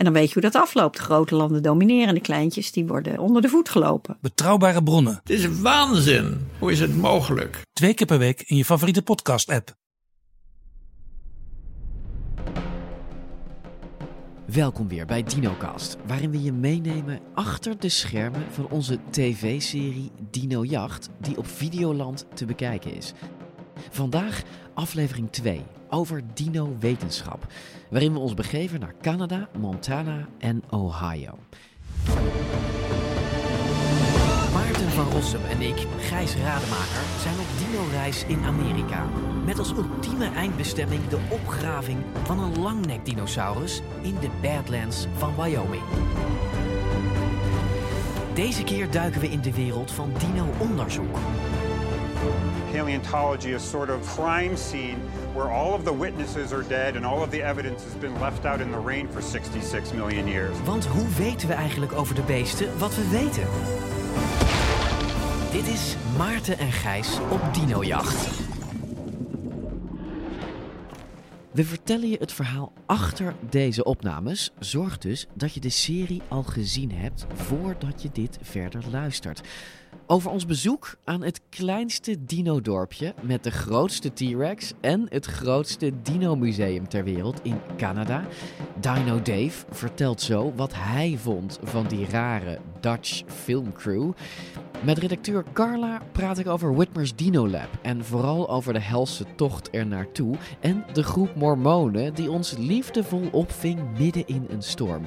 En dan weet je hoe dat afloopt. Grote landen domineren, de kleintjes die worden onder de voet gelopen. Betrouwbare bronnen. Het is waanzin. Hoe is het mogelijk? Twee keer per week in je favoriete podcast-app. Welkom weer bij DinoCast, waarin we je meenemen achter de schermen van onze tv-serie Dino Jacht, die op Videoland te bekijken is. Vandaag aflevering 2 over dino-wetenschap, waarin we ons begeven naar Canada, Montana en Ohio. Maarten van Rossum en ik, Gijs Rademaker, zijn op dino-reis in Amerika. Met als ultieme eindbestemming de opgraving van een langnek-dinosaurus in de Badlands van Wyoming. Deze keer duiken we in de wereld van dino-onderzoek. Paleontology is sort of crime scene where all of the witnesses are dead and all of the evidence has been left out in the rain for 66 million years. Want hoe weten we eigenlijk over de beesten wat we weten? Dit is Maarten en Gijs op dinojacht. We vertellen je het verhaal achter deze opnames. Zorg dus dat je de serie al gezien hebt voordat je dit verder luistert. Over ons bezoek aan het kleinste dino-dorpje met de grootste T-Rex en het grootste dino-museum ter wereld in Canada. Dino Dave vertelt zo wat hij vond van die rare Dutch filmcrew. Met redacteur Carla praat ik over Whitmer's Dino Lab en vooral over de helse tocht er naartoe en de groep mormonen die ons liefdevol opving midden in een storm.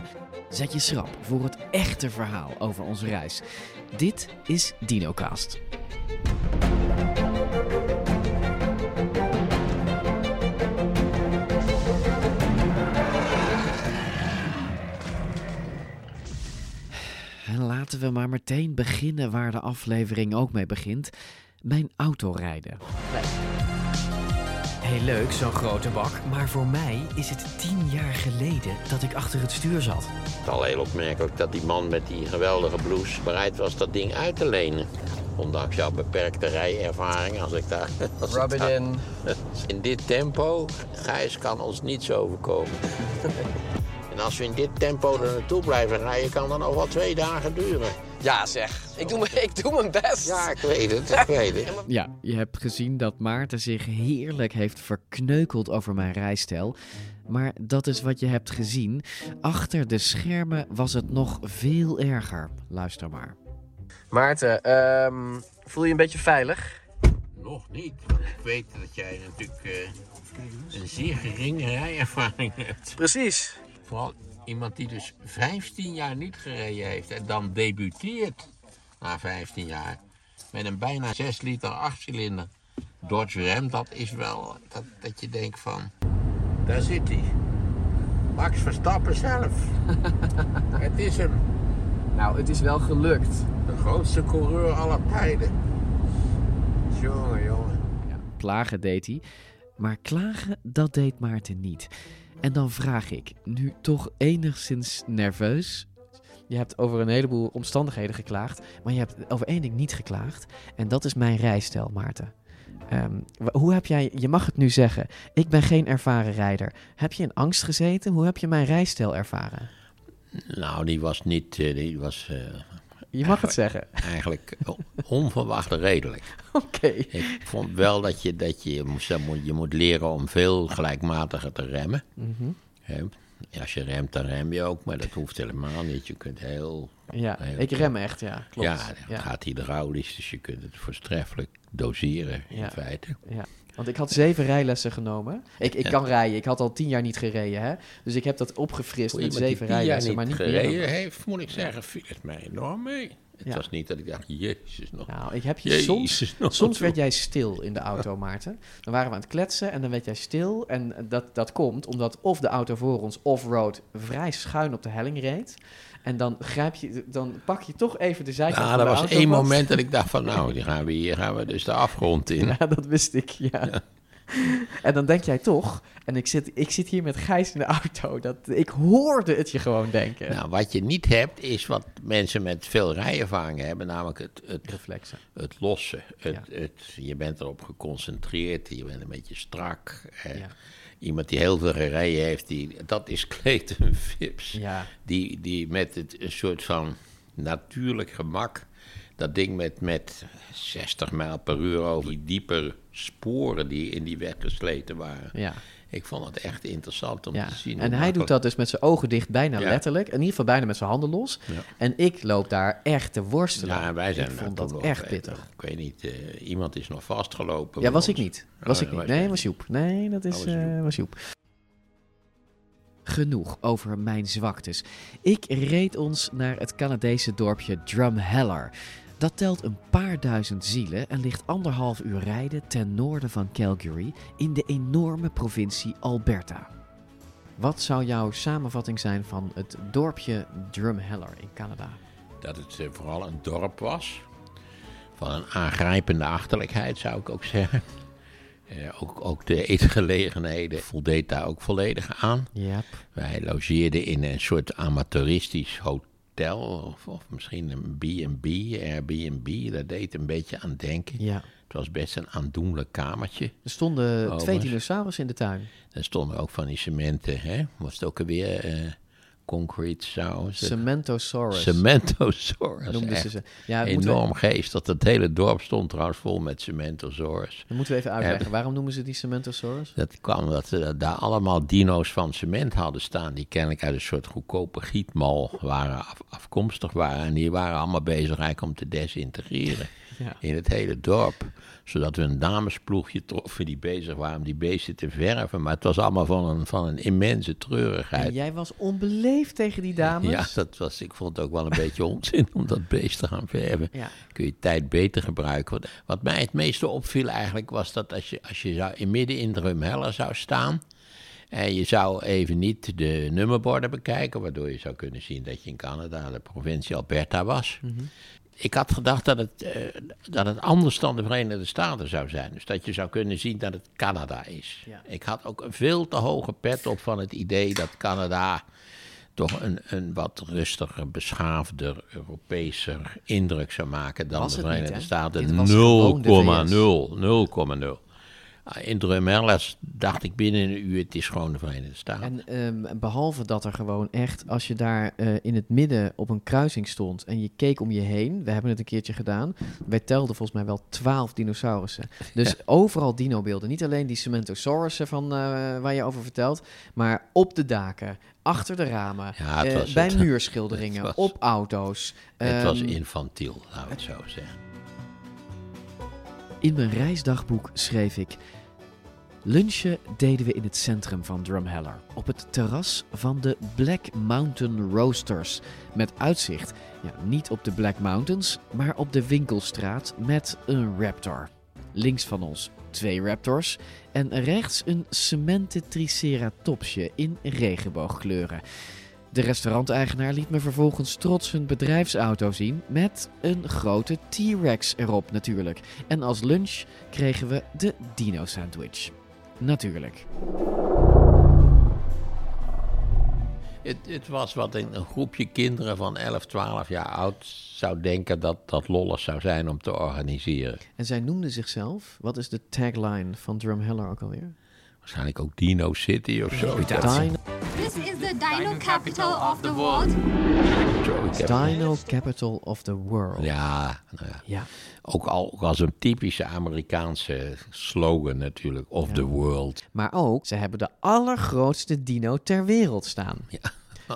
Zet je schrap voor het echte verhaal over onze reis. Dit is DinoCast. En laten we maar meteen beginnen waar de aflevering ook mee begint. Mijn autorijden. Heel leuk, zo'n grote bak. Maar voor mij is het tien jaar geleden dat ik achter het stuur zat. Het is al heel opmerkelijk dat die man met die geweldige blouse bereid was dat ding uit te lenen. Ondanks jouw beperkte rijervaring, als ik daar... Als Rub ik it daar- in. In dit tempo, Gijs, kan ons niets overkomen. en als we in dit tempo er naartoe blijven rijden, kan dat nog wel twee dagen duren. Ja, zeg. Ik doe, mijn- ik doe mijn best. Ja, ik weet het, ik weet het. Ja, je hebt gezien dat Maarten zich heerlijk heeft verkneukeld over mijn rijstijl. Maar dat is wat je hebt gezien. Achter de schermen was het nog veel erger. Luister maar. Maarten, ehm, voel je een beetje veilig? Nog niet, want ik weet dat jij natuurlijk eh, een zeer geringe rijervaring hebt. Precies. Vooral iemand die dus 15 jaar niet gereden heeft en dan debuteert na 15 jaar met een bijna 6 liter 8 cilinder Dodge Ram, dat is wel dat, dat je denkt van, daar zit hij. Max Verstappen zelf. Het is hem, Nou, het is wel gelukt. de grootste coureur aller tijden. Jongen, jongen. Ja, klagen deed hij. Maar klagen, dat deed Maarten niet. En dan vraag ik, nu toch enigszins nerveus. Je hebt over een heleboel omstandigheden geklaagd, maar je hebt over één ding niet geklaagd. En dat is mijn rijstijl, Maarten. Ehm, hoe heb jij, je mag het nu zeggen, ik ben geen ervaren rijder. Heb je in angst gezeten? Hoe heb je mijn rijstijl ervaren? Nou, die was niet, eh, die was eh, Je mag het zeggen. eigenlijk onverwacht redelijk. Oké. Ik vond wel dat je, dat je, je, moet- je moet leren om veel gelijkmatiger te remmen. Mhm. Als je remt, dan rem je ook, maar dat hoeft helemaal niet. Je kunt heel... Ja, heel- ik rem echt, ja. Klopt. Ja, het gaat hydraulisch, dus je kunt het voortreffelijk doseren in Ja. feite. Ja, want ik had zeven rijlessen genomen. Ik, ik Ja. kan rijden, ik had al tien jaar niet gereden, hè. Dus ik heb dat opgefrist met zeven rijlessen, niet maar niet gereden meer. heeft, moet ik zeggen, viel het mij enorm mee. Het Ja. was niet dat ik dacht, jezus nog. Nou, ik heb je Jezus, soms, nog soms werd jij stil in de auto, Maarten. Dan waren we aan het kletsen en dan werd jij stil. En dat, dat komt omdat of de auto voor ons off-road vrij schuin op de helling reed. En dan grijp je, dan pak je toch even de zijkant Ja, van er was één vast. moment dat ik dacht van, nou, die gaan we hier gaan we dus de afgrond in. Ja, dat wist ik, ja. en dan denk jij toch, en ik zit, ik zit hier met Gijs in de auto, dat, ik hoorde het je gewoon denken. Nou, wat je niet hebt, is wat mensen met veel rijervaring hebben, namelijk het, het, Reflexen. het lossen. Het, Ja. het, je bent erop geconcentreerd, je bent een beetje strak. eh, Ja. Iemand die heel veel gereden heeft, die, dat is Clayton Phipps. Ja. Die, die met het, een soort van natuurlijk gemak, dat ding met, met 60 mijl per uur over die diepe sporen die in die weg gesleten waren. Ja. Ik vond het echt interessant om Ja. te zien. En hij doet dat dus met zijn ogen dicht, bijna Ja. letterlijk. In ieder geval bijna met zijn handen los. Ja. En ik loop daar echt te worstelen. Ja, wij zijn ik vond dat echt pittig. Ik weet niet, eh, iemand is nog vastgelopen. Ja, was ik niet. Was Oh, ik niet. was Nee, was Joep. Nee, dat is, Oh, was eh, was Joep. Genoeg over mijn zwaktes. Ik reed ons naar het Canadese dorpje Drumheller. Dat telt een paar duizend zielen en ligt anderhalf uur rijden ten noorden van Calgary in de enorme provincie Alberta. Wat zou jouw samenvatting zijn van het dorpje Drumheller in Canada? Dat het eh, vooral een dorp was. Van een aangrijpende achterlijkheid, zou ik ook zeggen. Eh, ook, ook de eetgelegenheden voldeed daar ook volledig aan. Yep. Wij logeerden in een soort amateuristisch hotel. Of, of misschien een B&B, Airbnb. Dat deed een beetje aan denken. Ja. Het was best een aandoenlijk kamertje. Er stonden Oh, twee dinosaurussen in de tuin. Er stonden ook van die cementen, hè? Was het ook alweer eh, concrete saus? Cementosaurus. Cementosaurus. noemden ze ze. Ja, moeten we, Enorm geest. Dat het hele dorp stond trouwens vol met Cementosaurus. dan moeten we even uitleggen. Waarom noemen ze die Cementosaurus? Dat kwam dat ze daar allemaal dino's van cement hadden staan. Die kennelijk uit een soort goedkope gietmal waren af- afkomstig waren. En die waren allemaal bezig eigenlijk om te desintegreren Ja. in het hele dorp. Zodat we een damesploegje troffen die bezig waren om die beesten te verven. Maar het was allemaal van een, van een immense treurigheid. En jij was onbeleefd tegen die dames. Ja, dat was, ik vond het ook wel een beetje onzin om dat beest te gaan verven. Ja. Kun je tijd beter gebruiken. Wat, wat mij het meeste opviel eigenlijk was dat als je, als je zou, in midden in Drumheller zou staan... en je zou even niet de nummerborden bekijken... waardoor je zou kunnen zien dat je in Canada, de provincie Alberta was... Ik had gedacht dat het, eh, dat het anders dan de Verenigde Staten zou zijn. Dus dat je zou kunnen zien dat het Canada is. Ja. Ik had ook een veel te hoge pet op van het idee dat Canada toch een, een wat rustiger, beschaafder, Europeeser indruk zou maken dan de niet, Verenigde hè? Staten. Dit was gewoon de 0,0, 0,0. Ah, In Drumheller dacht ik binnen een uur, het is gewoon de Verenigde Staten. En ehm, behalve dat er gewoon echt, als je daar eh, in het midden op een kruising stond en je keek om je heen, we hebben het een keertje gedaan, wij telden volgens mij wel twaalf dinosaurussen. Dus overal dinobeelden, niet alleen die cementosaurussen van, eh, waar je over vertelt, maar op de daken, achter de ramen, Ja, eh, bij het- muurschilderingen, was- op auto's. het was Ehm, infantiel, laten we het zo zeggen. In mijn reisdagboek schreef ik... Lunchen deden we in het centrum van Drumheller, op het terras van de Black Mountain Roasters. Met uitzicht, ja, niet op de Black Mountains, maar op de winkelstraat met een raptor. Links van ons twee raptors en rechts een cementen triceratopsje in regenboogkleuren. De restauranteigenaar liet me vervolgens trots hun bedrijfsauto zien met een grote T-Rex erop natuurlijk. En als lunch kregen we de dino sandwich. Natuurlijk. Het, het was wat een, een groepje kinderen van 11, 12 jaar oud zou denken dat dat lollig zou zijn om te organiseren. En zij noemden zichzelf, wat is de tagline van Drumheller ook alweer? Waarschijnlijk ook Dino City of zo. Dino, This is the dino capital of the world. Dino Capital of the World. Ja, nou ja. Ja. Ook, al, ook als een typische Amerikaanse slogan natuurlijk, of the world. Maar ook, ze hebben de allergrootste dino ter wereld staan.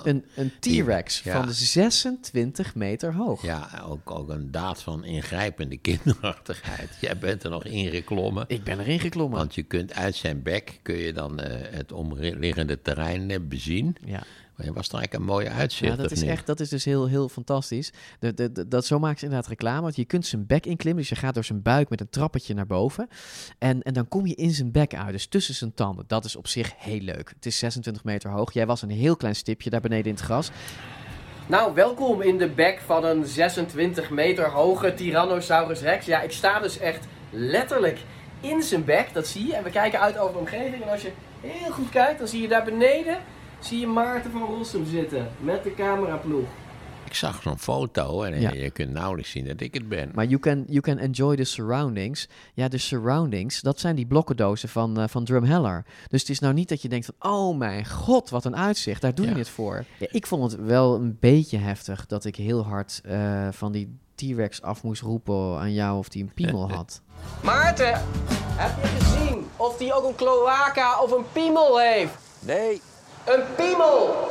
Een, een T-Rex Ja. van 26 meter hoog. Ja, ook, ook een daad van ingrijpende kinderachtigheid. Jij bent er nog ingeklommen. Ik ben erin geklommen. Want je kunt uit zijn bek kun je dan eh, het omliggende terrein bezien. Ja. Maar je was er eigenlijk een mooie uitzicht, Ja, dat of is niet? echt, dat is dus heel, heel fantastisch. De, de, de- dat, zo maken ze inderdaad reclame. Want je kunt zijn bek inklimmen. Dus je gaat door zijn buik met een trappetje naar boven. En, en dan kom je in zijn bek uit. Dus tussen zijn tanden. Dat is op zich heel leuk. Het is 26 meter hoog. Jij was een heel klein stipje daar beneden in het gras. Nou, welkom in de bek van een 26 meter hoge Tyrannosaurus Rex. Ja, ik sta dus echt letterlijk in zijn bek, dat zie je. En we kijken uit over de omgeving. En als je heel goed kijkt, dan zie je daar beneden zie je Maarten van Rossum zitten met de cameraploeg. Ik zag zo'n foto en Ja. je kunt nauwelijks zien dat ik het ben. Maar you can, you can enjoy the surroundings. Ja, de surroundings, dat zijn die blokkendozen van, uh, van Drumheller. Dus het is nou niet dat je denkt van... oh mijn god, wat een uitzicht, daar doe je Ja. het voor. Ja, ik vond het wel een beetje heftig dat ik heel hard uh, van die T-Rex af moest roepen aan jou of die een piemel had. Maarten, heb je gezien of die ook een cloaca of een piemel heeft? Nee, Een piemel!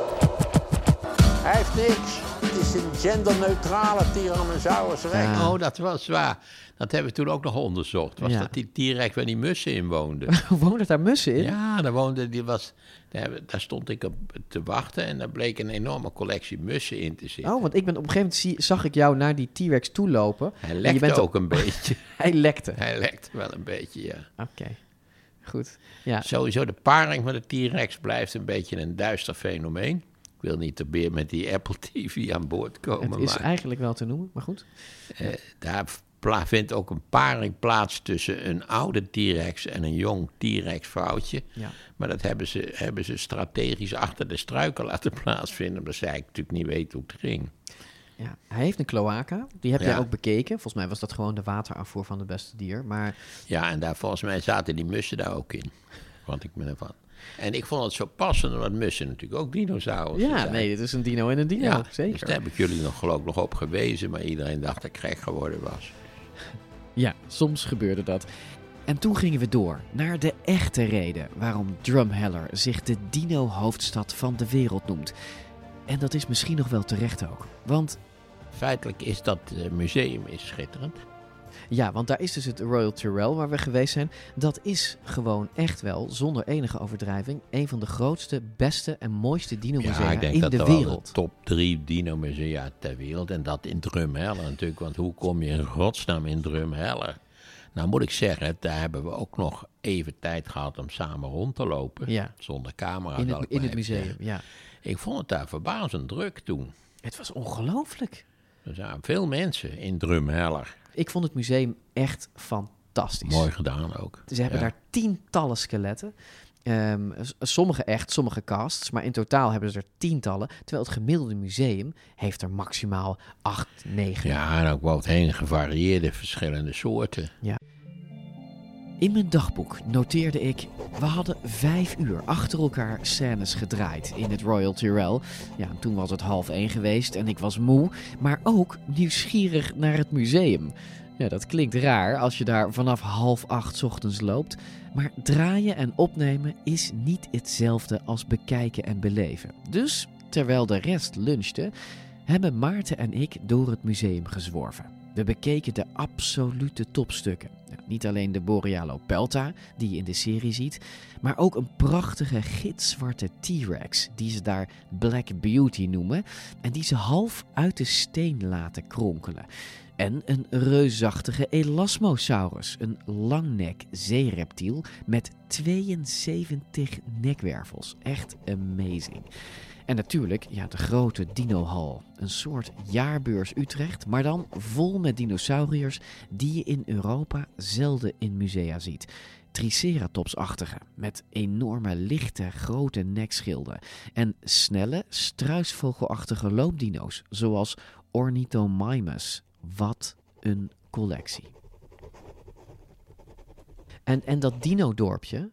hij heeft niks. Het is een genderneutrale Tyrannosaurus rex. Ja. Oh, dat was waar. Dat hebben we toen ook nog onderzocht. Was Ja. dat die T-rex waar die mussen in woonden? Wonen daar mussen in? ja, daar woonde die was. Daar, daar stond ik op te wachten en daar bleek een enorme collectie mussen in te zitten. Oh, want ik ben op een gegeven moment zie, zag ik jou naar die T-Rex toe lopen. Hij En je lekte bent ook een beetje. Hij lekte. Hij lekte wel een beetje, ja. Oké, goed. Ja, Sowieso, de paring met de T-rex blijft een beetje een duister fenomeen. Ik wil niet te beer met die Apple TV aan boord komen, het is maar eigenlijk wel te noemen, maar goed. eh, daar vindt ook een paring plaats tussen een oude T-rex en een jong T-rex vrouwtje. Ja. Maar dat hebben ze, hebben ze strategisch achter de struiken laten plaatsvinden, omdat zij natuurlijk niet weten hoe het ging. Ja, hij heeft een cloaca. Die heb jij Ja. ook bekeken. Volgens mij was dat gewoon de waterafvoer van de beste dier. Maar Ja, en daar volgens mij zaten die mussen daar ook in. Wat ik me ervan. En ik vond het zo passend, omdat mussen natuurlijk ook dinosaurussen ja, zijn. nee, dit is een dino en een dino. Ja, zeker. Dus daar heb ik jullie nog geloof ik nog op gewezen, maar iedereen dacht dat ik gek geworden was. Ja, soms gebeurde dat. En toen gingen we door naar de echte reden waarom Drumheller zich de dino-hoofdstad van de wereld noemt. En dat is misschien nog wel terecht ook. Want Feitelijk is dat eh, museum is schitterend. ja, want daar is dus het Royal Tyrrell waar we geweest zijn. Dat is gewoon echt wel, zonder enige overdrijving, een van de grootste, beste en mooiste dino-musea Ja, ik denk in dat de wereld. de top drie dino-musea ter wereld. En dat in Drumheller natuurlijk, want hoe kom je in godsnaam in Drumheller? Nou moet ik zeggen, daar hebben we ook nog even tijd gehad om samen rond te lopen. Ja. Zonder camera. In het, in het museum, ja. Ik vond het daar verbazend druk toen. Het was ongelooflijk. Er zijn veel mensen in Drumheller. Ik vond het museum echt fantastisch. Mooi gedaan ook. Ze hebben Ja. daar tientallen skeletten. Ehm, sommige echt, sommige casts. Maar in totaal hebben ze er tientallen. Terwijl het gemiddelde museum heeft er maximaal acht, negen. Ja, en ook wat heen gevarieerde verschillende soorten. In mijn dagboek noteerde ik... We hadden vijf uur achter elkaar scènes gedraaid in het Royal Tyrrell. Ja, toen was het half één geweest en ik was moe. Maar ook nieuwsgierig naar het museum. Ja, dat klinkt raar als je daar vanaf half acht ochtends loopt. Maar draaien en opnemen is niet hetzelfde als bekijken en beleven. Dus, terwijl de rest lunchte, hebben Maarten en ik door het museum gezworven. We bekeken de absolute topstukken. Niet alleen de Borealo Pelta, die je in de serie ziet, maar ook een prachtige gitzwarte T-Rex, die ze daar Black Beauty noemen, en die ze half uit de steen laten kronkelen. En een reusachtige Elasmosaurus, een langnek zeereptiel met 72 nekwervels. Echt amazing. En natuurlijk, ja, de grote dinohal. Een soort jaarbeurs Utrecht, maar dan vol met dinosauriërs die je in Europa zelden in musea ziet. Triceratops-achtige, met enorme lichte grote nekschilden. En snelle, struisvogelachtige loopdino's, zoals Ornithomimus. Wat een collectie. En, en dat dino-dorpje,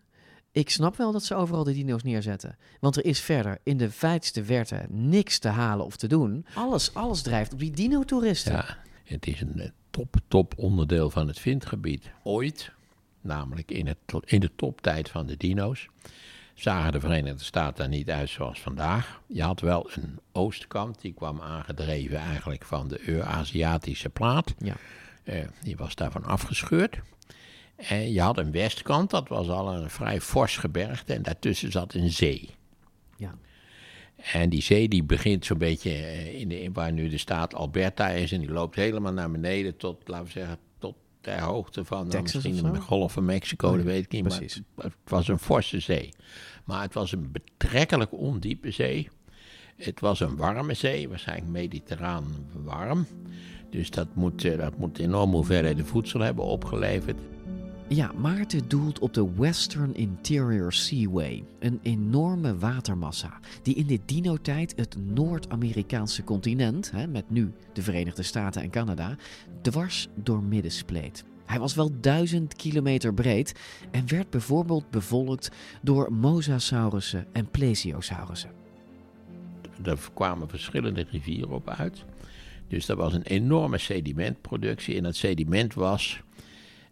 ik snap wel dat ze overal de dino's neerzetten. Want er is verder in de feitste verte niks te halen of te doen. Alles, alles drijft op die dino-toeristen. Ja, het is een eh, top, top onderdeel van het vindgebied. Ooit, namelijk in, het, in de toptijd van de dino's, zagen de Verenigde Staten er niet uit zoals vandaag. Je had wel een oostkant, die kwam aangedreven eigenlijk van de Eurasiatische plaat. Ja. Eh, die was daarvan afgescheurd. En je had een westkant, dat was al een vrij fors gebergte. En daartussen zat een zee. Ja. En die zee die begint zo'n beetje eh, in de, waar nu de staat Alberta is. En die loopt helemaal naar beneden tot, laten we zeggen, tot ter hoogte van nou, Texas misschien de? Golf van Mexico, dat weet ik niet. precies. Maar het was een forse zee. Maar het was een betrekkelijk ondiepe zee. Het was een warme zee, waarschijnlijk mediterraan warm. Dus dat moet, eh, dat moet enorme hoeveelheden voedsel hebben opgeleverd. Ja, Maarten doelt op de Western Interior Seaway, een enorme watermassa die in de dino-tijd het Noord-Amerikaanse continent, hè, met nu de Verenigde Staten en Canada, dwars door midden spleet. Hij was wel duizend kilometer breed en werd bijvoorbeeld bevolkt door mosasaurussen en plesiosaurussen. Er kwamen verschillende rivieren op uit. Dus dat was een enorme sedimentproductie. En dat sediment was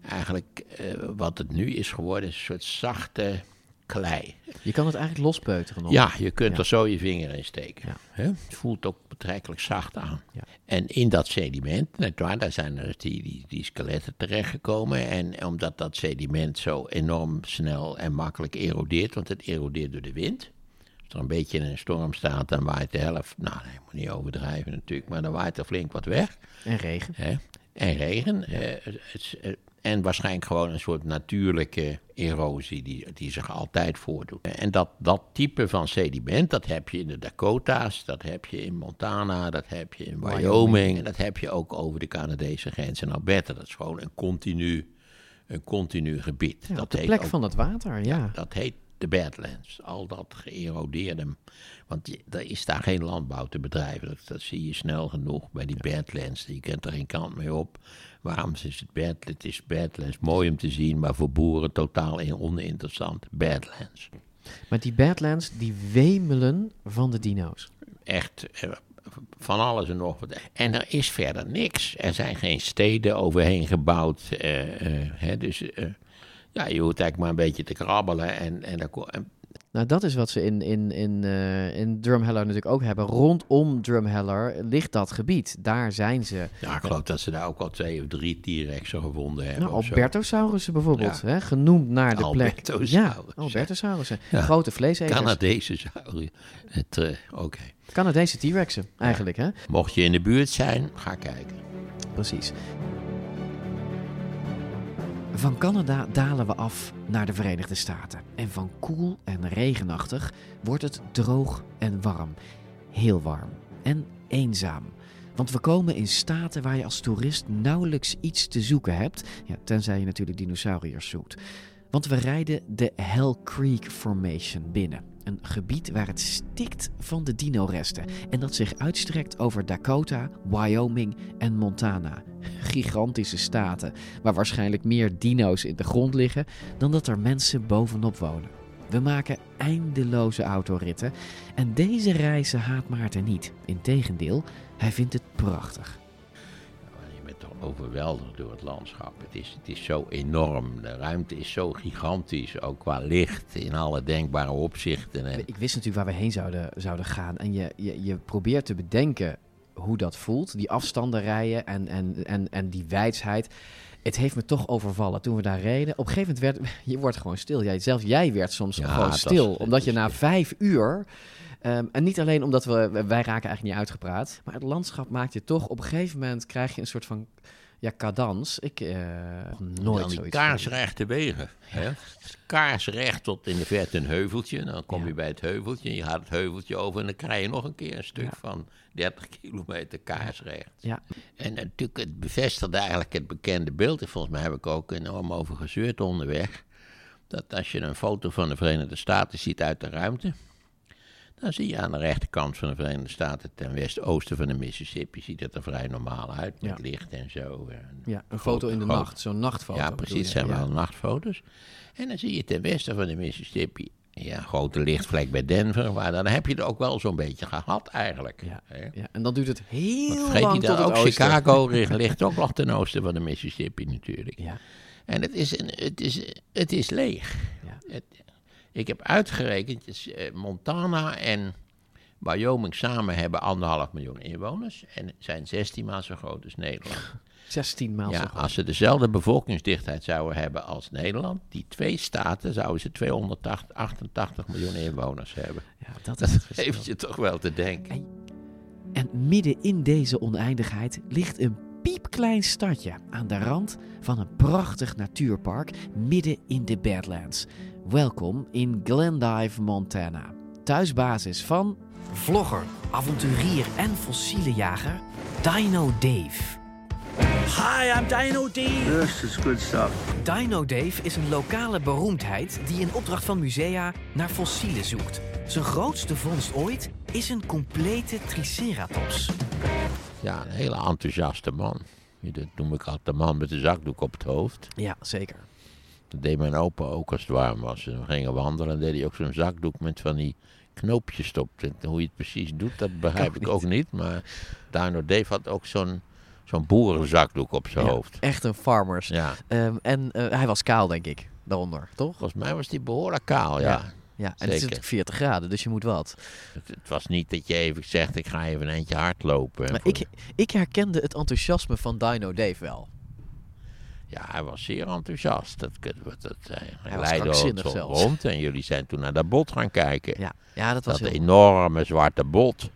eigenlijk eh, wat het nu is geworden, een soort zachte klei. Je kan het eigenlijk lospeuteren nog. Ja, je kunt er zo je vinger in steken. Hè? Het voelt ook betrekkelijk zacht aan. En in dat sediment, daar zijn er die, die, die skeletten terechtgekomen. En omdat dat sediment zo enorm snel en makkelijk erodeert, want het erodeert door de wind. Als er een beetje in een storm staat, dan waait de helft, nou nee, moet niet overdrijven natuurlijk, maar dan waait er flink wat weg. En regen. Hè? En regen. Eh, het, het, en waarschijnlijk gewoon een soort natuurlijke erosie die, die zich altijd voordoet. En dat, dat type van sediment, dat heb je in de Dakota's, dat heb je in Montana, dat heb je in Wyoming. En dat heb je ook over de Canadese grens in Alberta. Dat is gewoon een continu, een continu gebied. Ja, dat de plek ook- van het water, ja. dat heet de Badlands. Al dat geërodeerde. Want er is daar geen landbouw te bedrijven. Dat, dat zie je snel genoeg bij die Badlands. Je kent er geen kant mee op. Waarom is het Badlands? Het is Badlands. Mooi om te zien, maar voor boeren totaal in- oninteressant. Badlands. Maar die Badlands, die wemelen van de dino's. Echt eh, van alles en nog wat. En er is verder niks. Er zijn geen steden overheen gebouwd. eh, eh, hè, dus ja, je hoeft eigenlijk maar een beetje te krabbelen. En, en, en Nou, dat is wat ze in, in, in, eh, in Drumheller natuurlijk ook hebben. Rondom Drumheller ligt dat gebied. Daar zijn ze. Ja, ik geloof dat ze daar ook al twee of drie T-Rexen gevonden hebben. Nou. Albertosaurussen bijvoorbeeld, Ja. hè, genoemd naar de plek. Albertosaurussen. Ja, Albertosaurussen. Ja. Grote vleeseters. Canadese. Het, eh. Canadese T-Rexen, eigenlijk, hè? Mocht je in de buurt zijn, ga kijken. Precies. Van Canada dalen we af naar de Verenigde Staten. En van koel en regenachtig wordt het droog en warm. Heel warm. En eenzaam. Want we komen in staten waar je als toerist nauwelijks iets te zoeken hebt. Ja, tenzij je natuurlijk dinosauriërs zoekt. Want we rijden de Hell Creek Formation binnen. Een gebied waar het stikt van de dino-resten. En dat zich uitstrekt over Dakota, Wyoming en Montana. Gigantische staten waar waarschijnlijk meer dino's in de grond liggen dan dat er mensen bovenop wonen. We maken eindeloze autoritten en deze reizen haat Maarten niet. Integendeel, hij vindt het prachtig. Overweldigd door het landschap. Het is, het is zo enorm. De ruimte is zo gigantisch. Ook qua licht in alle denkbare opzichten. En Ik wist natuurlijk waar we heen zouden, zouden gaan. En je, je, je probeert te bedenken hoe dat voelt. Die afstanden rijden en, en, en, en die wijsheid. Het heeft me toch overvallen toen we daar reden. Op een gegeven moment werd je wordt gewoon stil. Jij, zelfs jij werd soms Ja, gewoon stil. omdat je na vijf uur... ehm, en niet alleen omdat we... Wij raken eigenlijk niet uitgepraat. Maar het landschap maakt je toch... Op een gegeven moment krijg je een soort van... Ja, cadans. Ik nog nooit dan die zoiets. kaarsrechte wegen. Hè? Kaarsrecht tot in de verte een heuveltje. Dan kom je bij het heuveltje. Je gaat het heuveltje over en dan krijg je nog een keer een stuk van 30 kilometer kaarsrecht. Ja. En natuurlijk, het bevestigde eigenlijk het bekende beeld. En volgens mij heb ik ook enorm over gezeurd onderweg. Dat als je een foto van de Verenigde Staten ziet uit de ruimte. Dan zie je aan de rechterkant van de Verenigde Staten, ten west-oosten van de Mississippi, ziet het er vrij normaal uit met Ja. licht en zo. En Ja, een foto in de groot- nacht. Zo'n nachtfoto. Ja, precies, zijn Ja. wel nachtfoto's. En dan zie je ten westen van de Mississippi, ja, een grote lichtvlek bij Denver, maar dan heb je het ook wel zo'n beetje gehad eigenlijk. Ja, ja, en dan duurt het heel Want lang tot dat het ook oosten. Chicago ligt- ligt ook nog ten oosten van de Mississippi natuurlijk. Ja. En het is, een, het is, het is leeg. Ja. Het- ik heb uitgerekend, eh, Montana en Wyoming samen hebben anderhalf miljoen inwoners en zijn 16 maal zo groot als Nederland. 16 maal zo groot. als ze dezelfde bevolkingsdichtheid zouden hebben als Nederland, die twee staten, zouden ze 288 miljoen inwoners hebben. Ja, dat is verschil. geeft je toch wel te denken. En midden in deze oneindigheid ligt een piepklein stadje aan de rand van een prachtig natuurpark midden in de Badlands. Welkom in Glendive, Montana. Thuisbasis van vlogger, avonturier en fossielenjager Dino Dave. Hi, I'm Dino Dave. This is good stuff. Dino Dave is een lokale beroemdheid die in opdracht van musea naar fossielen zoekt. Zijn grootste vondst ooit is een complete Triceratops. Ja, een hele enthousiaste man. Dat noem ik altijd de man met de zakdoek op het hoofd. Ja, zeker. Dat deed mijn opa ook als het warm was. En we gingen wandelen en deed hij ook zo'n zakdoek met van die knoopjes op. En hoe je het precies doet, dat begrijp ik ook niet. Maar Dino Dave had ook zo'n zo'n boerenzakdoek op zijn Ja, hoofd. Echt een farmers. Ja. Ehm, en eh, hij was kaal, denk ik, daaronder, toch? Volgens mij was die behoorlijk kaal, ja. Ja, ja. en het is Zeker. natuurlijk 40 graden, dus je moet wat. Het, het was niet dat je even zegt, ik ga even een eindje hardlopen. Maar ik, ik herkende het enthousiasme van Dino Dave wel. Ja, hij was zeer enthousiast. Dat, kunnen we- dat, eh, hij leidde ons rond en jullie zijn toen naar dat bot gaan kijken. Ja, ja dat was dat heel... enorme zwarte bot.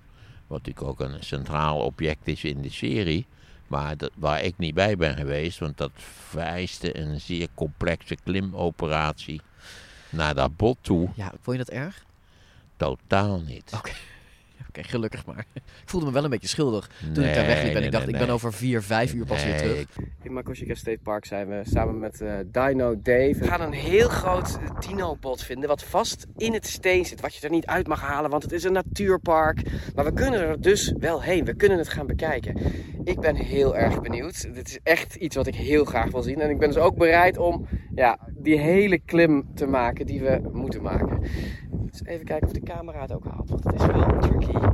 Wat natuurlijk ook een centraal object is in de serie. Maar dat, waar ik niet bij ben geweest, want dat vereiste een zeer complexe klimoperatie naar dat bot toe. Ja, vond je dat erg? Totaal niet. Oké, Oké, gelukkig maar. Ik voelde me wel een beetje schuldig toen ik daar wegliep en nee, ik dacht, nee, ik ben nee. over vier, vijf uur pas weer terug. ik- In Makoshika State Park zijn we samen met eh, Dino Dave. We gaan een heel groot dino-bot vinden wat vast in het steen zit. Wat je er niet uit mag halen, want het is een natuurpark. Maar we kunnen er dus wel heen. We kunnen het gaan bekijken. Ik ben heel erg benieuwd. Dit is echt iets wat ik heel graag wil zien. En ik ben dus ook bereid om ja, die hele klim te maken die we moeten maken. Dus even kijken of de camera het ook haalt. Want het is wel een tricky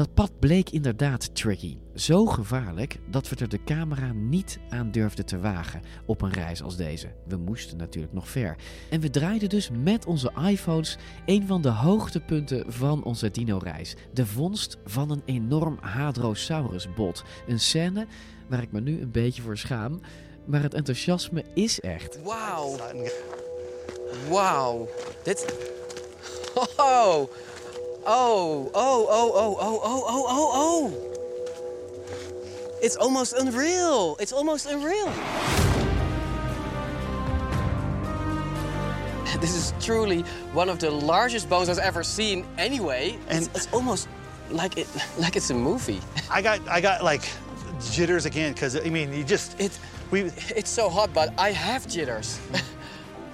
Dat pad bleek inderdaad tricky. Zo gevaarlijk dat we er de camera niet aan durfden te wagen op een reis als deze. We moesten natuurlijk nog ver. En we draaiden dus met onze iPhones een van de hoogtepunten van onze dino-reis. De vondst van een enorm Hadrosaurus-bot. Een scène waar ik me nu een beetje voor schaam. Maar het enthousiasme is echt. Wauw. Wauw. Dit. Oh. Oh, oh, oh, oh, oh, oh, oh, oh, oh. It's almost unreal. It's almost unreal. This is truly one of the largest bones I've ever seen anyway. And it's, it's almost like it like it's a movie. I got I got like jitters again because I mean you just it we It's so hot, but I have jitters.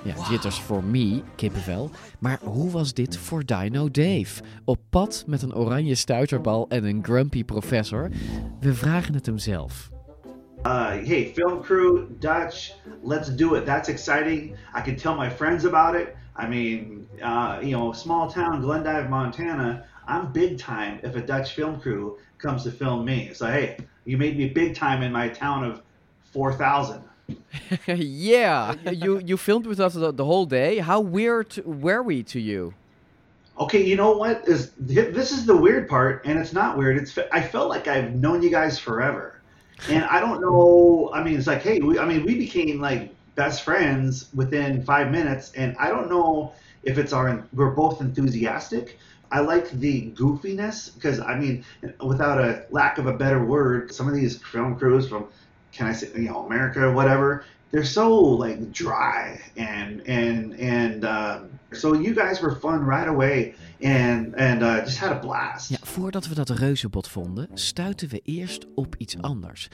Ja, jitters voor me, kippenvel. Maar hoe was dit voor Dino Dave? Op pad met een oranje stuiterbal en een grumpy professor? We vragen het hem zelf. Uh, hey, film crew, Dutch, let's do it. That's exciting. I can tell my friends about it. I mean, uh, you know, small town Glendive, Montana. I'm big time if a Dutch film crew comes to film me. So hey, you made me big time in my town of four thousand. yeah, you you filmed with us the, the whole day. How weird were we to you? Okay, you know what is this is the weird part, and it's not weird. It's I felt like I've known you guys forever, and I don't know. I mean, it's like, hey, we, I mean, we became like best friends within five minutes, and I don't know if it's our we're both enthusiastic. I like the goofiness because I mean, without a lack of a better word, some of these film crews from, can I say, you know, America or whatever, they're so like dry and and and um, so you guys were fun right away and and uh, just had a blast. Ja, voordat we dat reuzenbot vonden, stuiten we eerst op iets anders.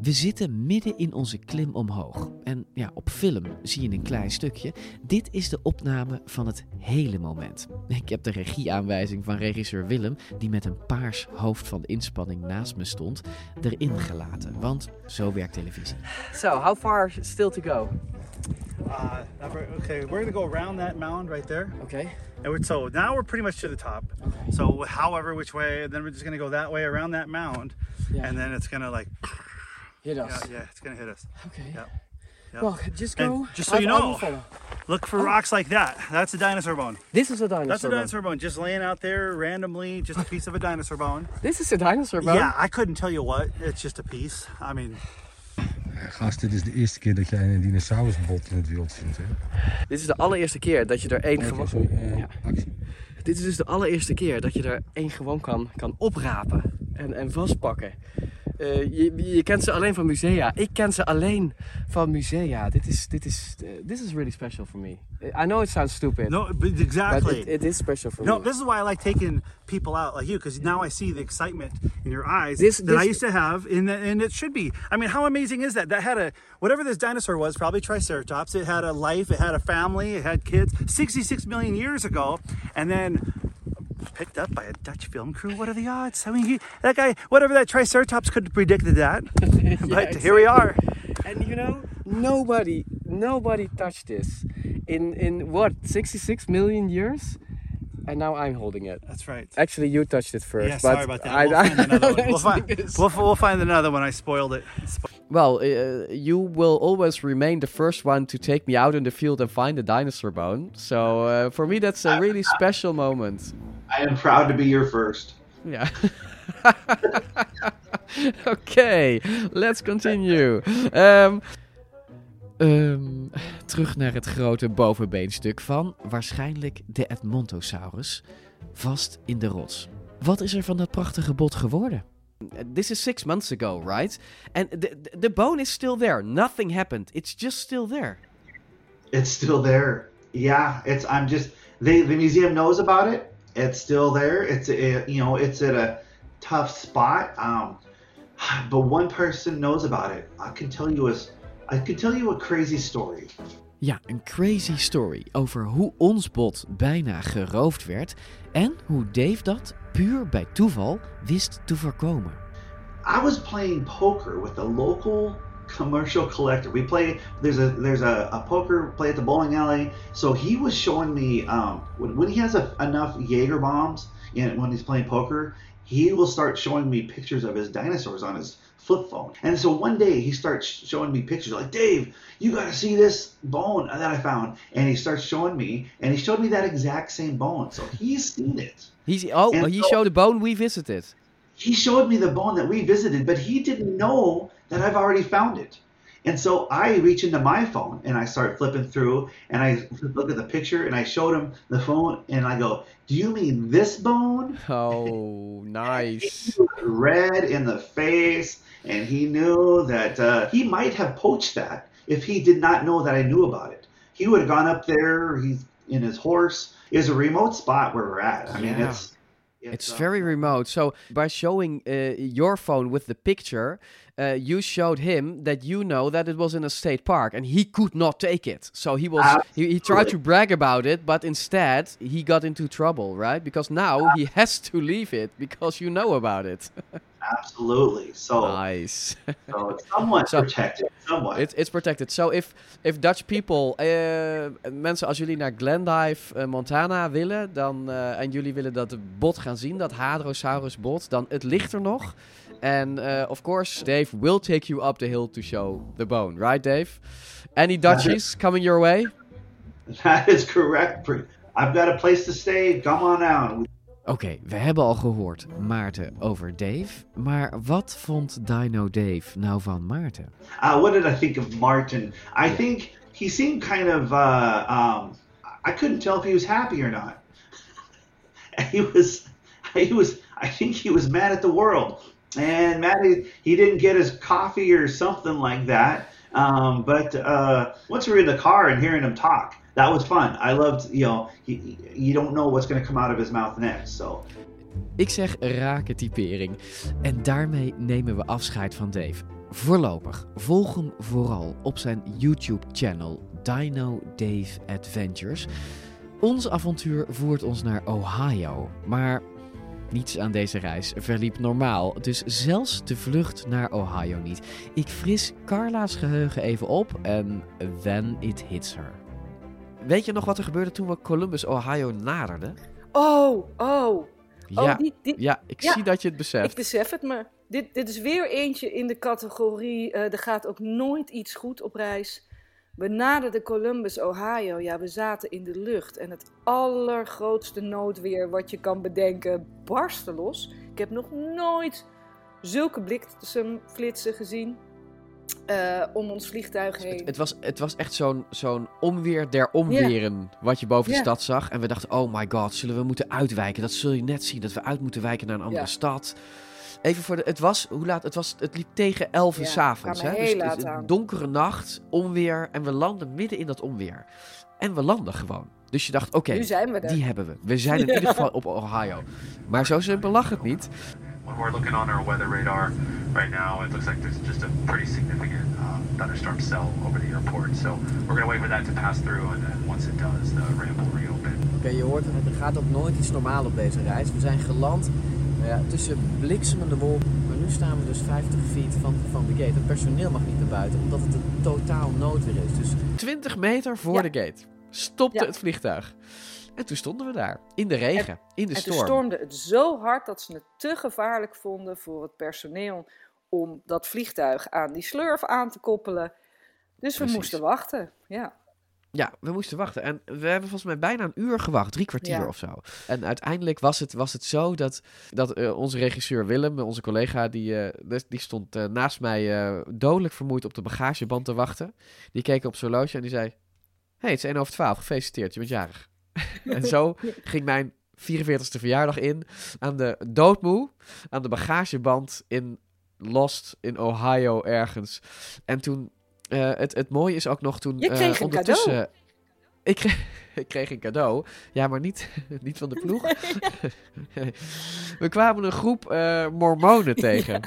We zitten midden in onze klim omhoog. En ja, op film zie je een klein stukje. Dit is de opname van het hele moment. Ik heb de regieaanwijzing van regisseur Willem, die met een paars hoofd van inspanning naast me stond, erin gelaten. Want zo werkt televisie. So, how far still to go? Uh, okay, we're gonna go around that mound right there. Okay. And we're, so now we're pretty much to the top. So however which way, then we're just gonna go that way around that mound, Yeah. and then it's gonna like Hit us. Yeah, yeah, it's gonna hit us. Okay. Yep. Yep. Well, just And go. just so you I- I know, look for Oh. rocks like that. That's a dinosaur bone. This is a dinosaur bone. That's a bone. dinosaur bone, just laying out there randomly, just a piece of a dinosaur bone. This is a dinosaur bone? Yeah, I couldn't tell you what. It's just a piece. I mean, Gast, dit is de eerste keer dat jij een dinosaurusbot in het wild ziet. Hè? Dit is de allereerste keer dat je er één gewoon... eh, Ja. Dit is dus de allereerste keer dat je er één gewoon kan, kan oprapen en, en vastpakken. Eh, je, je kent ze alleen van musea. Ik ken ze alleen van musea. Dit is, dit is, uh, this is really special for me. I know it sounds stupid. No, but exactly. But it, it is special for no, me. No, this is why I like taking people out like you because now I see the excitement in your eyes This- that this- I used to have, and and it should be. I mean, how amazing is that? That had a whatever this dinosaur was, probably Triceratops. It had a life. It had a family. It had kids. Sixty-six million years ago, and then picked up by a Dutch film crew. What are the odds? I mean, he, that guy, whatever that Triceratops could have predicted that. but here we are. And you know, nobody, nobody touched this in in what 66 million years, and now I'm holding it. That's right. Actually, you touched it first. Yeah, but sorry about that. We'll find another one. We'll I find, we'll, we'll find another one. I spoiled it. Well, uh, you will always remain the first one to take me out in the field and find a dinosaur bone. So uh, for me, that's a really special moment. I am proud to be your first. Yeah. Oké, let's continue. Ehm, ehm, terug naar het grote bovenbeenstuk van waarschijnlijk de Edmontosaurus, vast in de rots. Wat is er van dat prachtige bot geworden? This is six months ago, right? And the, the, the bone is still there. Nothing happened. It's just still there. It's still there. Yeah, it's. I'm just. They the museum knows about it. It's still there. It's a, you know it's at a tough spot. Um, but one person knows about it. I can tell you a. I can tell you a crazy story. Ja, een crazy story over hoe ons bot bijna geroofd werd en hoe Dave dat puur bij toeval wist te voorkomen. I was playing poker with a local commercial collector. We play there's a there's a, a poker play at the bowling alley. So he was showing me um, when, when he has a, enough Jaeger bombs and when he's playing poker, he will start showing me pictures of his dinosaurs on his flip phone. And so one day he starts showing me pictures like Dave, you got to see this bone that I found. And he starts showing me, and he showed me that exact same bone. So he's seen it. He's, oh, And he so- showed the bone we visited. He showed me the bone that we visited, but he didn't know that I've already found it. And so I reach into my phone and I start flipping through and I look at the picture and I showed him the phone and I go, Do you mean this bone? Oh, nice. Red in the face. And he knew that uh, he might have poached that if he did not know that I knew about it. He would have gone up there, he's in his horse. It's a remote spot where we're at. I mean, Yeah. It's. It's very remote. So by showing uh, your phone with the picture, uh, you showed him that you know that it was in a state park, and he could not take it. So he was he, he tried to brag about it, but instead he got into trouble, right? Because now he has to leave it because you know about it. Absolutely. So nice. so it's somewhat protected. Somewhat. It's, it's protected. So if, if Dutch people, eh, mensen als jullie naar Glendive, eh, Montana willen, dan, eh, en jullie willen dat bot gaan zien, dat Hadrosaurus bot, dan het ligt er nog. En eh, of course, Dave will take you up the hill to show the bone, right Dave? Any Dutchies coming your way? That is correct. I've got a place to stay. Come on out. Oké, we hebben al gehoord Maarten over Dave, maar wat vond Dino Dave nou van Maarten? Uh, what did I think of Martin? I think he seemed kind of. Uh, um, I couldn't tell if he was happy or not. he was. He was. I think he was mad at the world, and mad he, he didn't get his coffee or something like that. Um, but uh, once we were in the car and hearing him talk, that was fun. I loved. You know, you don't know what's going to come out of his mouth next. So. Ik zeg rake typering. En daarmee nemen we afscheid van Dave. Voorlopig, volg hem vooral op zijn YouTube-channel Dino Dave Adventures. Ons avontuur voert ons naar Ohio, maar niets aan deze reis verliep normaal. Dus zelfs de vlucht naar Ohio niet. Ik fris Carla's geheugen even op en then it hits her. Weet je nog wat er gebeurde toen we Columbus, Ohio naderden? Oh, oh. Ja, oh, die, die- ja ik zie dat je het beseft. Ik besef het me. Dit, dit is weer eentje in de categorie. eh, er gaat ook nooit iets goed op reis. We naderden Columbus, Ohio. Ja, we zaten in de lucht. En het allergrootste noodweer wat je kan bedenken barstte los. Ik heb nog nooit zulke bliksemflitsen gezien. Eh, om ons vliegtuig heen. Het was, het was echt zo'n zo'n omweer der omweren wat je boven de stad zag. En we dachten, oh my god, zullen we moeten uitwijken? Dat zul je net zien, dat we uit moeten wijken naar een andere stad. Even voor de, het was, hoe laat? Het, was, het liep tegen 11 uur Ja, s avonds. kwamen hè? heel Dus laat het- een donkere nacht, onweer. En we landen midden in dat onweer. En we landen gewoon. Dus je dacht, oké, Nu zijn we er. die hebben we. We zijn in Ja. ieder geval op Ohio. Maar zo simpel lag het niet. We're looking on our weather radar right now, it looks like there's just a pretty significant uh, thunderstorm cell over the airport. So we're going to wait for that to pass through, and then once it does, the ramp will reopen. Oké, je hoort het, er gaat ook nooit iets normaal op deze reis. We zijn geland nou ja, tussen bliksemende wolken. Maar nu staan we dus 50 feet van, van de gate. Het personeel mag niet naar buiten, omdat het een totaal noodweer is. Dus 20 meter voor Ja. de gate stopte Ja. het vliegtuig. En toen stonden we daar, in de regen, in de en toen storm. stormde het zo hard dat ze het te gevaarlijk vonden voor het personeel om dat vliegtuig aan die slurf aan te koppelen. Dus we Precies. moesten wachten. Ja. Ja, we moesten wachten. En we hebben volgens mij bijna een uur gewacht, drie kwartier Ja. of zo. En uiteindelijk was het, was het zo dat, dat eh, onze regisseur Willem, onze collega, die, eh, dus- die stond eh, naast mij dodelijk vermoeid op de bagageband te wachten. Die keek op zijn horloge en die zei: hey, het is 1 over 12, gefeliciteerd, je bent jarig. en zo ging mijn 44ste verjaardag in aan de doodmoe, aan de bagageband in Lost in Ohio ergens. En toen, eh, het, het mooie is ook nog toen Je eh, kreeg een ondertussen... cadeau. Ik kreeg, ik kreeg een cadeau. Ja, maar niet, niet van de ploeg. We kwamen een groep eh, mormonen tegen.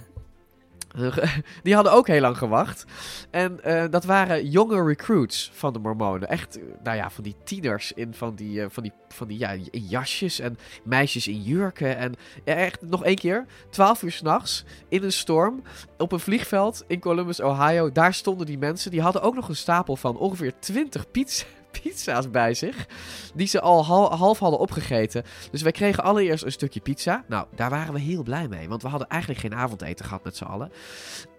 Die hadden ook heel lang gewacht. En eh, dat waren jonge recruits van de mormonen. Echt, eh, nou ja, van die tieners in van die, eh, van die, van die ja, in jasjes en meisjes in jurken. En ja, echt nog één keer, 12 uur s'nachts, in een storm, op een vliegveld in Columbus, Ohio. Daar stonden die mensen. Die hadden ook nog een stapel van ongeveer 20 pizza, pizza's bij zich. Die ze al hal- half hadden opgegeten. Dus wij kregen allereerst een stukje pizza. Nou, daar waren we heel blij mee. Want we hadden eigenlijk geen avondeten gehad met z'n allen.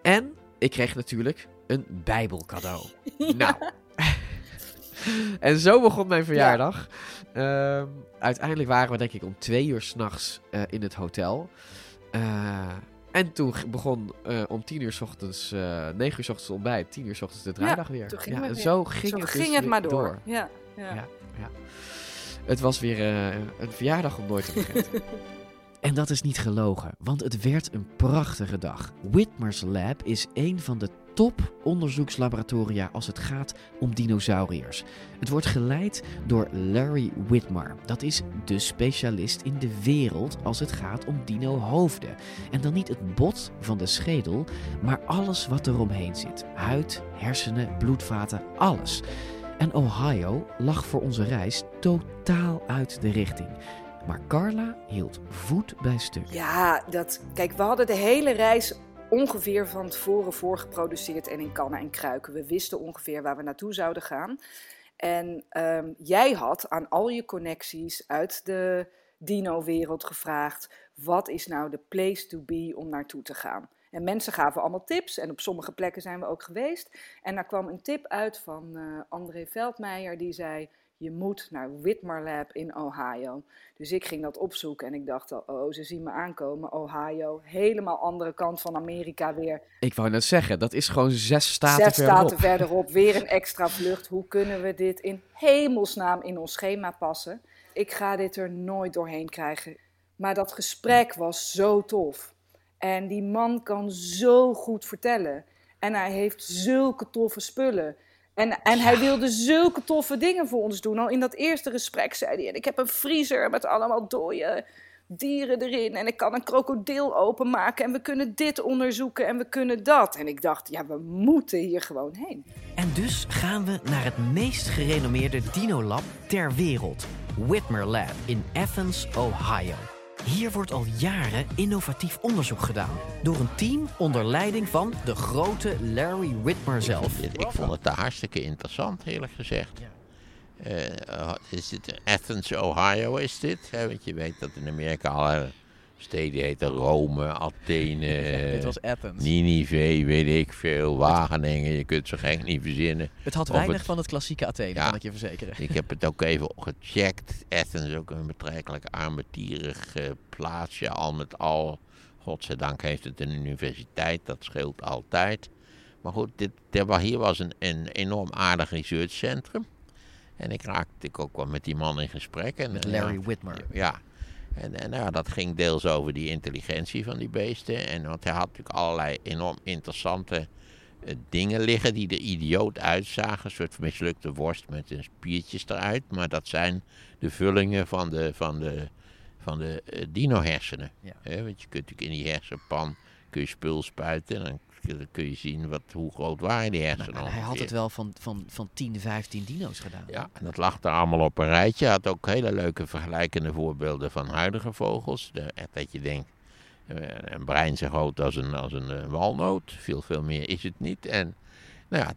En ik kreeg natuurlijk een Bijbelcadeau. Nou. en zo begon mijn verjaardag. Ehm, uiteindelijk waren we denk ik om twee uur s'nachts eh in het hotel. Eh, en toen begon eh, om tien uur s ochtends, eh negen uur s ochtends ontbijt, tien uur s ochtends de draaidag weer. ja, het en weer. zo ging Zo het, ging dus het maar door. Ja, ja. Ja, ja. Het was weer eh, een verjaardag om nooit te vergeten. En dat is niet gelogen, want het werd een prachtige dag. Whitmer's Lab is een van de top onderzoekslaboratoria als het gaat om dinosauriërs. Het wordt geleid door Larry Whitmer. Dat is de specialist in de wereld als het gaat om dino-hoofden. En dan niet het bot van de schedel, maar alles wat er omheen zit. Huid, hersenen, bloedvaten, alles. En Ohio lag voor onze reis totaal uit de richting. Maar Carla hield voet bij stuk. Ja, dat, kijk, we hadden de hele reis ongeveer van tevoren voorgeproduceerd en in kannen en kruiken. We wisten ongeveer waar we naartoe zouden gaan. En ehm, jij had aan al je connecties uit de dino-wereld gevraagd: wat is nou de place to be om naartoe te gaan? En mensen gaven allemaal tips en op sommige plekken zijn we ook geweest. En daar kwam een tip uit van eh, André Veldmeijer, die zei: Je moet naar Whitmer Lab in Ohio. Dus ik ging dat opzoeken en ik dacht al: Oh, ze zien me aankomen. Ohio, helemaal andere kant van Amerika weer. Ik wou net zeggen, dat is gewoon zes staten Zes verderop. staten verderop, weer een extra vlucht. Hoe kunnen we dit in hemelsnaam in ons schema passen? Ik ga dit er nooit doorheen krijgen. Maar dat gesprek was zo tof. En die man kan zo goed vertellen. En hij heeft zulke toffe spullen. En, en hij wilde zulke toffe dingen voor ons doen. Al in dat eerste gesprek zei hij: en Ik heb een vriezer met allemaal dode dieren erin. En ik kan een krokodil openmaken. En we kunnen dit onderzoeken en we kunnen dat. En ik dacht: Ja, we moeten hier gewoon heen. En dus gaan we naar het meest gerenommeerde dinolab ter wereld. Whitmer Lab in Athens, Ohio. Hier wordt al jaren innovatief onderzoek gedaan. Door een team onder leiding van de grote Larry Whitmer zelf. Ik vond het daar hartstikke interessant, eerlijk gezegd. Eh, is dit Athens, Ohio is dit? Want je weet dat in Amerika alle steden heten Rome, Athene, Dit was Athens. Ninive, weet ik veel, Wageningen. Je kunt ze gek niet verzinnen. Het had weinig van het klassieke Athene, Ja. kan ik je verzekeren. Ik heb het ook even gecheckt. Athens is ook een betrekkelijk armetierig eh, plaatsje, al met al. Godzijdank heeft het een universiteit, dat scheelt altijd. Maar goed, dit, hier was een, een enorm aardig researchcentrum. En ik raakte ik ook wel met die man in gesprek. En, Met eh, Larry ja, Whitmer. Ja. En, en nou ja, dat ging deels over die intelligentie van die beesten. En want hij had natuurlijk allerlei enorm interessante eh, dingen liggen die er idioot uitzagen. Een soort mislukte worst met een spiertjes eruit. Maar dat zijn de vullingen van de, van de, van de eh, dino-hersenen. Want je kunt natuurlijk in die hersenpan kun je spul spuiten. En dan dan kun je zien wat, hoe groot waren die hersenen Nou, hij had het wel van, van, van 10, 15 dino's gedaan. Ja, en dat lag er allemaal op een rijtje. Hij had ook hele leuke vergelijkende voorbeelden van huidige vogels. De, dat je denkt, eh, een brein zo groot als een, als een eh, walnoot. Veel, veel meer is het niet. En nou ja,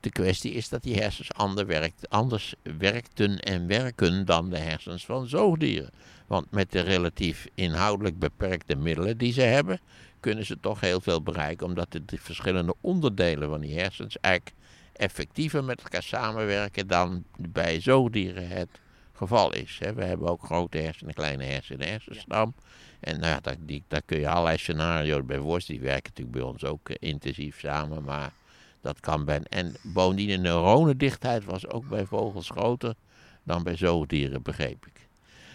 de kwestie is dat die hersens ander werkt, anders werkten en werken dan de hersens van zoogdieren. Want met de relatief inhoudelijk beperkte middelen die ze hebben, kunnen ze toch heel veel bereiken. Omdat de, de verschillende onderdelen van die hersens eigenlijk effectiever met elkaar samenwerken dan bij zoogdieren het geval is. We hebben ook grote hersenen, kleine hersenen, hersenstam. En nou ja, daar, die, daar kun je allerlei scenario's bij voorstellen. Die werken natuurlijk bij ons ook eh, intensief samen, maar dat kan bij... En bovendien de neuronendichtheid was ook bij vogels groter dan bij zoogdieren, begreep ik.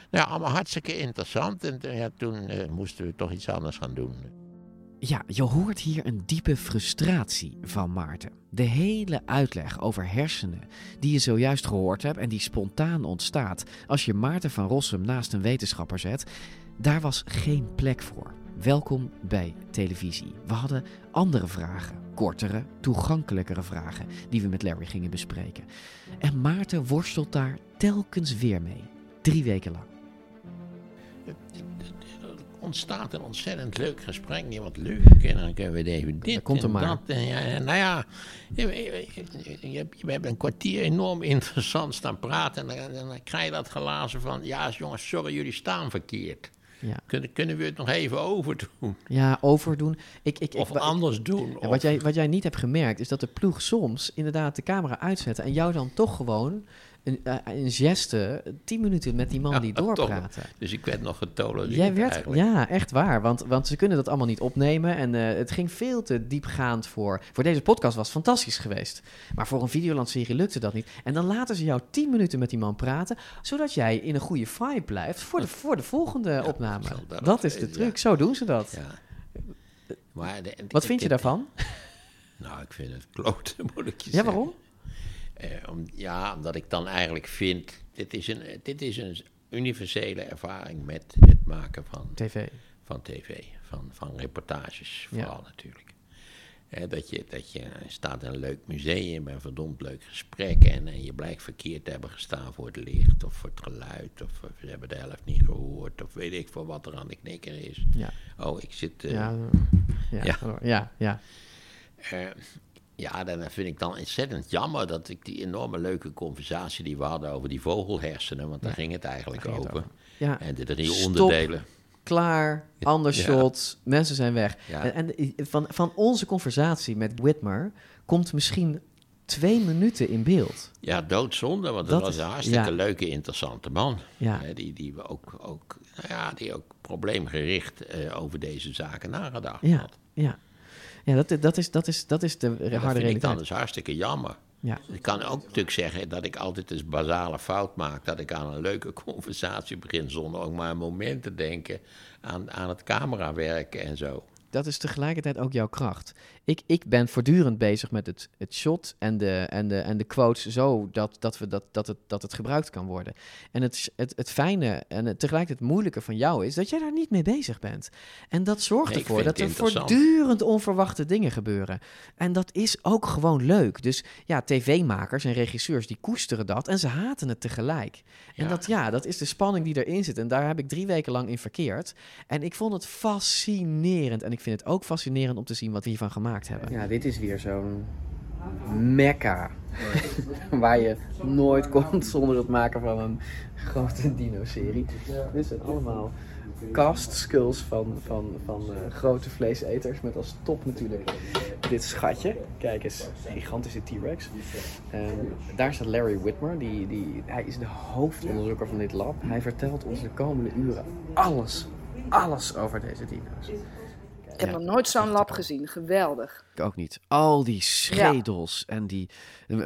Nou, allemaal hartstikke interessant. En eh, ja, toen eh, moesten we toch iets anders gaan doen. Ja, je hoort hier een diepe frustratie van Maarten. De hele uitleg over hersenen die je zojuist gehoord hebt en die spontaan ontstaat als je Maarten van Rossum naast een wetenschapper zet, daar was geen plek voor. Welkom bij televisie. We hadden andere vragen, kortere, toegankelijkere vragen die we met Larry gingen bespreken. En Maarten worstelt daar telkens weer mee. Drie weken lang ontstaat een ontzettend leuk gesprek. Ja, wat leuk. En dan kunnen we even dit komt er en maar. dat. En ja, nou ja, je, je, je, je, we hebben een kwartier enorm interessant staan praten. En dan, dan krijg je dat glazen van... Ja, jongens, sorry, jullie staan verkeerd. Ja. Kunnen, kunnen we het nog even overdoen? Ja, overdoen. Ik, ik, Of ik, anders doen. Ja, of- wat, jij, wat jij niet hebt gemerkt, is dat de ploeg soms inderdaad de camera uitzetten en jou dan toch gewoon een, eh, een geste, tien minuten met die man die Ja, doorpraten. Dus ik werd nog getolereerd Jij werd, eigenlijk. ja, echt waar. Want, want ze kunnen dat allemaal niet opnemen. En eh, het ging veel te diepgaand voor. Voor deze podcast was het fantastisch geweest. Maar voor een Videoland-serie lukte dat niet. En dan laten ze jou tien minuten met die man praten. Zodat jij in een goede vibe blijft voor de, voor de volgende opname. dat Dat is de truc. Zo doen ze dat. Maar de- Wat vind je daarvan? Nou, ik vind het kloten, moet ik je Ja, zeggen. waarom? Eh, om, ja, omdat ik dan eigenlijk vind... Dit is een, dit is een universele ervaring met het maken van... TV. Van tv, van, van reportages Ja. vooral natuurlijk. Eh, dat, je, dat je staat in een leuk museum, een verdomd leuk gesprek... En, en je blijkt verkeerd te hebben gestaan voor het licht of voor het geluid... of eh, ze hebben de helft niet gehoord of weet ik veel wat er aan de knikker is. Ja. Oh, ik zit... eh, Ja, ja, ja. ja, ja. Ja, dan vind ik dan ontzettend jammer dat ik die enorme leuke conversatie die we hadden over die vogelhersenen, want daar Ja, ging het eigenlijk het over. Ja. En de drie Stop. onderdelen. Klaar, ander Ja. shot, mensen zijn weg. Ja. En, en van, van onze conversatie met Whitmer komt misschien twee minuten in beeld. Ja, doodzonde, want dat, Dat was een hartstikke leuke, interessante man. Ja. Hè, die, die we ook, ook, nou ja, die ook probleemgericht eh, over deze zaken nagedacht had. ja. ja dat, dat, is, dat, is, dat is de dat harde dan realiteit. dus hartstikke jammer. Ja. Ik kan ook natuurlijk zeggen dat ik altijd eens basale fout maak. Dat ik aan een leuke conversatie begin zonder ook maar een moment te denken aan, aan het camerawerken en zo. Dat is tegelijkertijd ook jouw kracht. Ik, ik ben voortdurend bezig met het, het shot en de, en, de, en de quotes zo dat, dat, we dat, dat, het, dat het gebruikt kan worden. En het, het, het fijne en het, tegelijkertijd het moeilijke van jou is dat jij daar niet mee bezig bent. En dat zorgt Nee, ervoor dat er voortdurend onverwachte dingen gebeuren. En dat is ook gewoon leuk. Dus ja, tv-makers en regisseurs die koesteren dat en ze haten het tegelijk. En Ja. dat, ja, dat is de spanning die erin zit. En daar heb ik drie weken lang in verkeerd. En ik vond het fascinerend. En ik vind het ook fascinerend om te zien wat hiervan gemaakt hebben. Ja, dit is weer zo'n mekka. Waar je nooit komt zonder het maken van een grote dino-serie. Dit zijn allemaal cast skulls van, van, van eh, grote vleeseters. Met als top natuurlijk dit schatje. Kijk eens, gigantische T-Rex. En daar staat Larry Whitmer. Die, die, hij is de hoofdonderzoeker van dit lab. Hij vertelt ons de komende uren alles, alles over deze dino's. Ik heb nog nooit zo'n lab gezien. Geweldig. Ik ook niet. Al die schedels en die...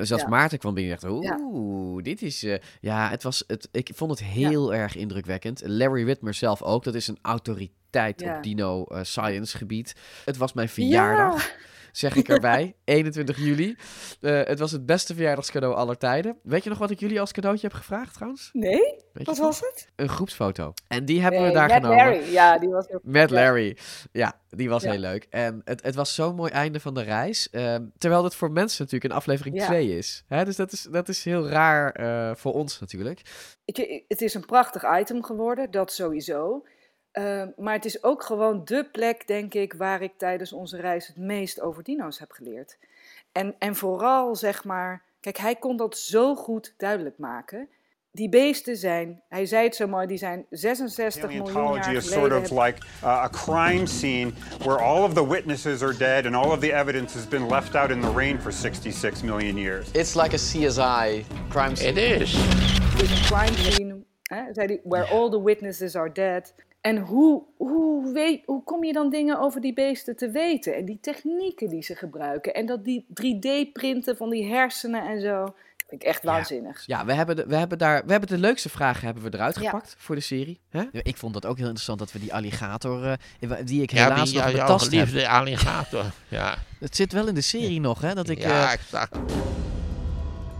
Zelfs. Maarten kwam binnen en dacht, oeh, dit is... eh, ja, het was... Het, ik vond het heel erg indrukwekkend. Larry Whitmer zelf ook. Dat is een autoriteit op dino eh, science gebied. Het was mijn verjaardag. Zeg ik erbij, 21 juli. Eh, het was het beste verjaardagscadeau aller tijden. Weet je nog wat ik jullie als cadeautje heb gevraagd trouwens? Nee? Weet Wat was het? Een groepsfoto. En die hebben we daar met genomen. Larry. Ja, die was heel Met. Larry. Ja, die was Ja. heel leuk. En het, het was zo'n mooi einde van de reis. ehm, terwijl het voor mensen natuurlijk een aflevering Ja. 2 is. Hè, dus dat is, dat is heel raar eh, voor ons natuurlijk. Het is een prachtig item geworden, dat sowieso. Eh, maar het is ook gewoon dé plek, denk ik, waar ik tijdens onze reis het meest over dino's heb geleerd. En, en vooral, zeg maar, kijk, hij kon dat zo goed duidelijk maken. Die beesten zijn, hij zei het zo mooi, die zijn 66 miljoen jaar Paleontology is geleden. sort of like uh, a crime scene where all of the witnesses are dead and all of the evidence has been left out in the rain for 66 million years. It's like a CSI crime scene. It is. Het is een crime scene, hè, zei hij, where all the witnesses are dead. En hoe, hoe, weet, hoe kom je dan dingen over die beesten te weten? En die technieken die ze gebruiken. En dat die 3D-printen van die hersenen en zo. Dat vind ik echt waanzinnig. Ja, we hebben, de, we hebben daar we hebben de leukste vragen hebben we eruit Ja. gepakt voor de serie. Hè? Ja, Ik vond dat ook heel interessant dat we die alligator, eh, die ik Ja, helaas die- nog ja, jouw betast heb. alligator. Ja. Het zit wel in de serie nog, hè? Dat ik, ja, eh, exact.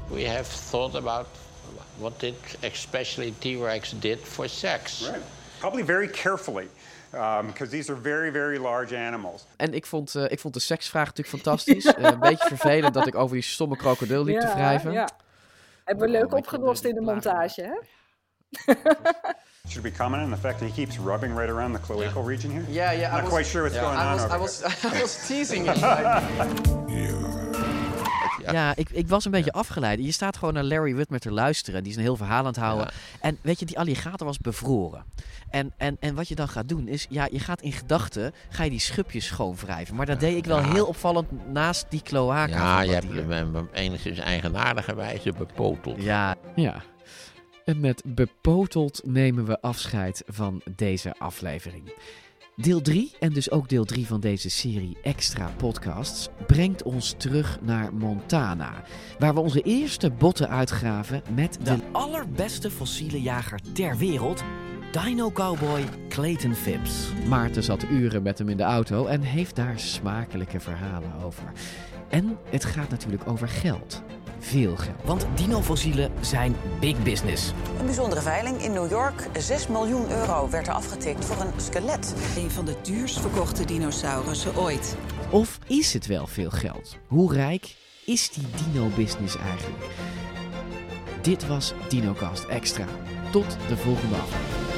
We have thought about what did especially T-Rex did for sex. Right. Probably very carefully, because these are very, very large animals. En ik vond, eh, ik vond de seksvraag natuurlijk fantastisch. Eh, een beetje vervelend dat ik over die stomme krokodil liep te Ja, wrijven. ja. Hebben we leuk opgelost in de montage, hè? Should we comment on the fact that he keeps rubbing right around the cloacal region here? Yeah, yeah. I'm I not was, quite sure what's yeah, going I on was, over I was, there. I was teasing him. Ja, ik, ik was een beetje afgeleid. Je staat gewoon naar Larry Whitmer te luisteren. Die is een heel verhaal aan het houden. En weet je, die alligator was bevroren. En, en, en wat je dan gaat doen is, ja, je gaat in gedachten, ga je die schubjes schoonwrijven. Maar dat deed ik wel Ja. heel opvallend naast die kloaka. Ja, je hebt hem op enigszins eigenaardige wijze bepoteld. Ja. Ja. En met bepoteld nemen we afscheid van deze aflevering. Deel 3, en dus ook deel 3 van deze serie extra podcasts, brengt ons terug naar Montana. Waar we onze eerste botten uitgraven met de, De allerbeste fossiele jager ter wereld, Dino Cowboy Clayton Phipps. Maarten zat uren met hem in de auto en heeft daar smakelijke verhalen over. En het gaat natuurlijk over geld. Veel geld. Want dinofossielen zijn big business. Een bijzondere veiling in New York. 6 miljoen euro werd er afgetikt voor een skelet. Een van de duurst verkochte dinosaurussen ooit. Of is het wel veel geld? Hoe rijk is die dino-business eigenlijk? Dit was DinoCast Extra. Tot de volgende aflevering.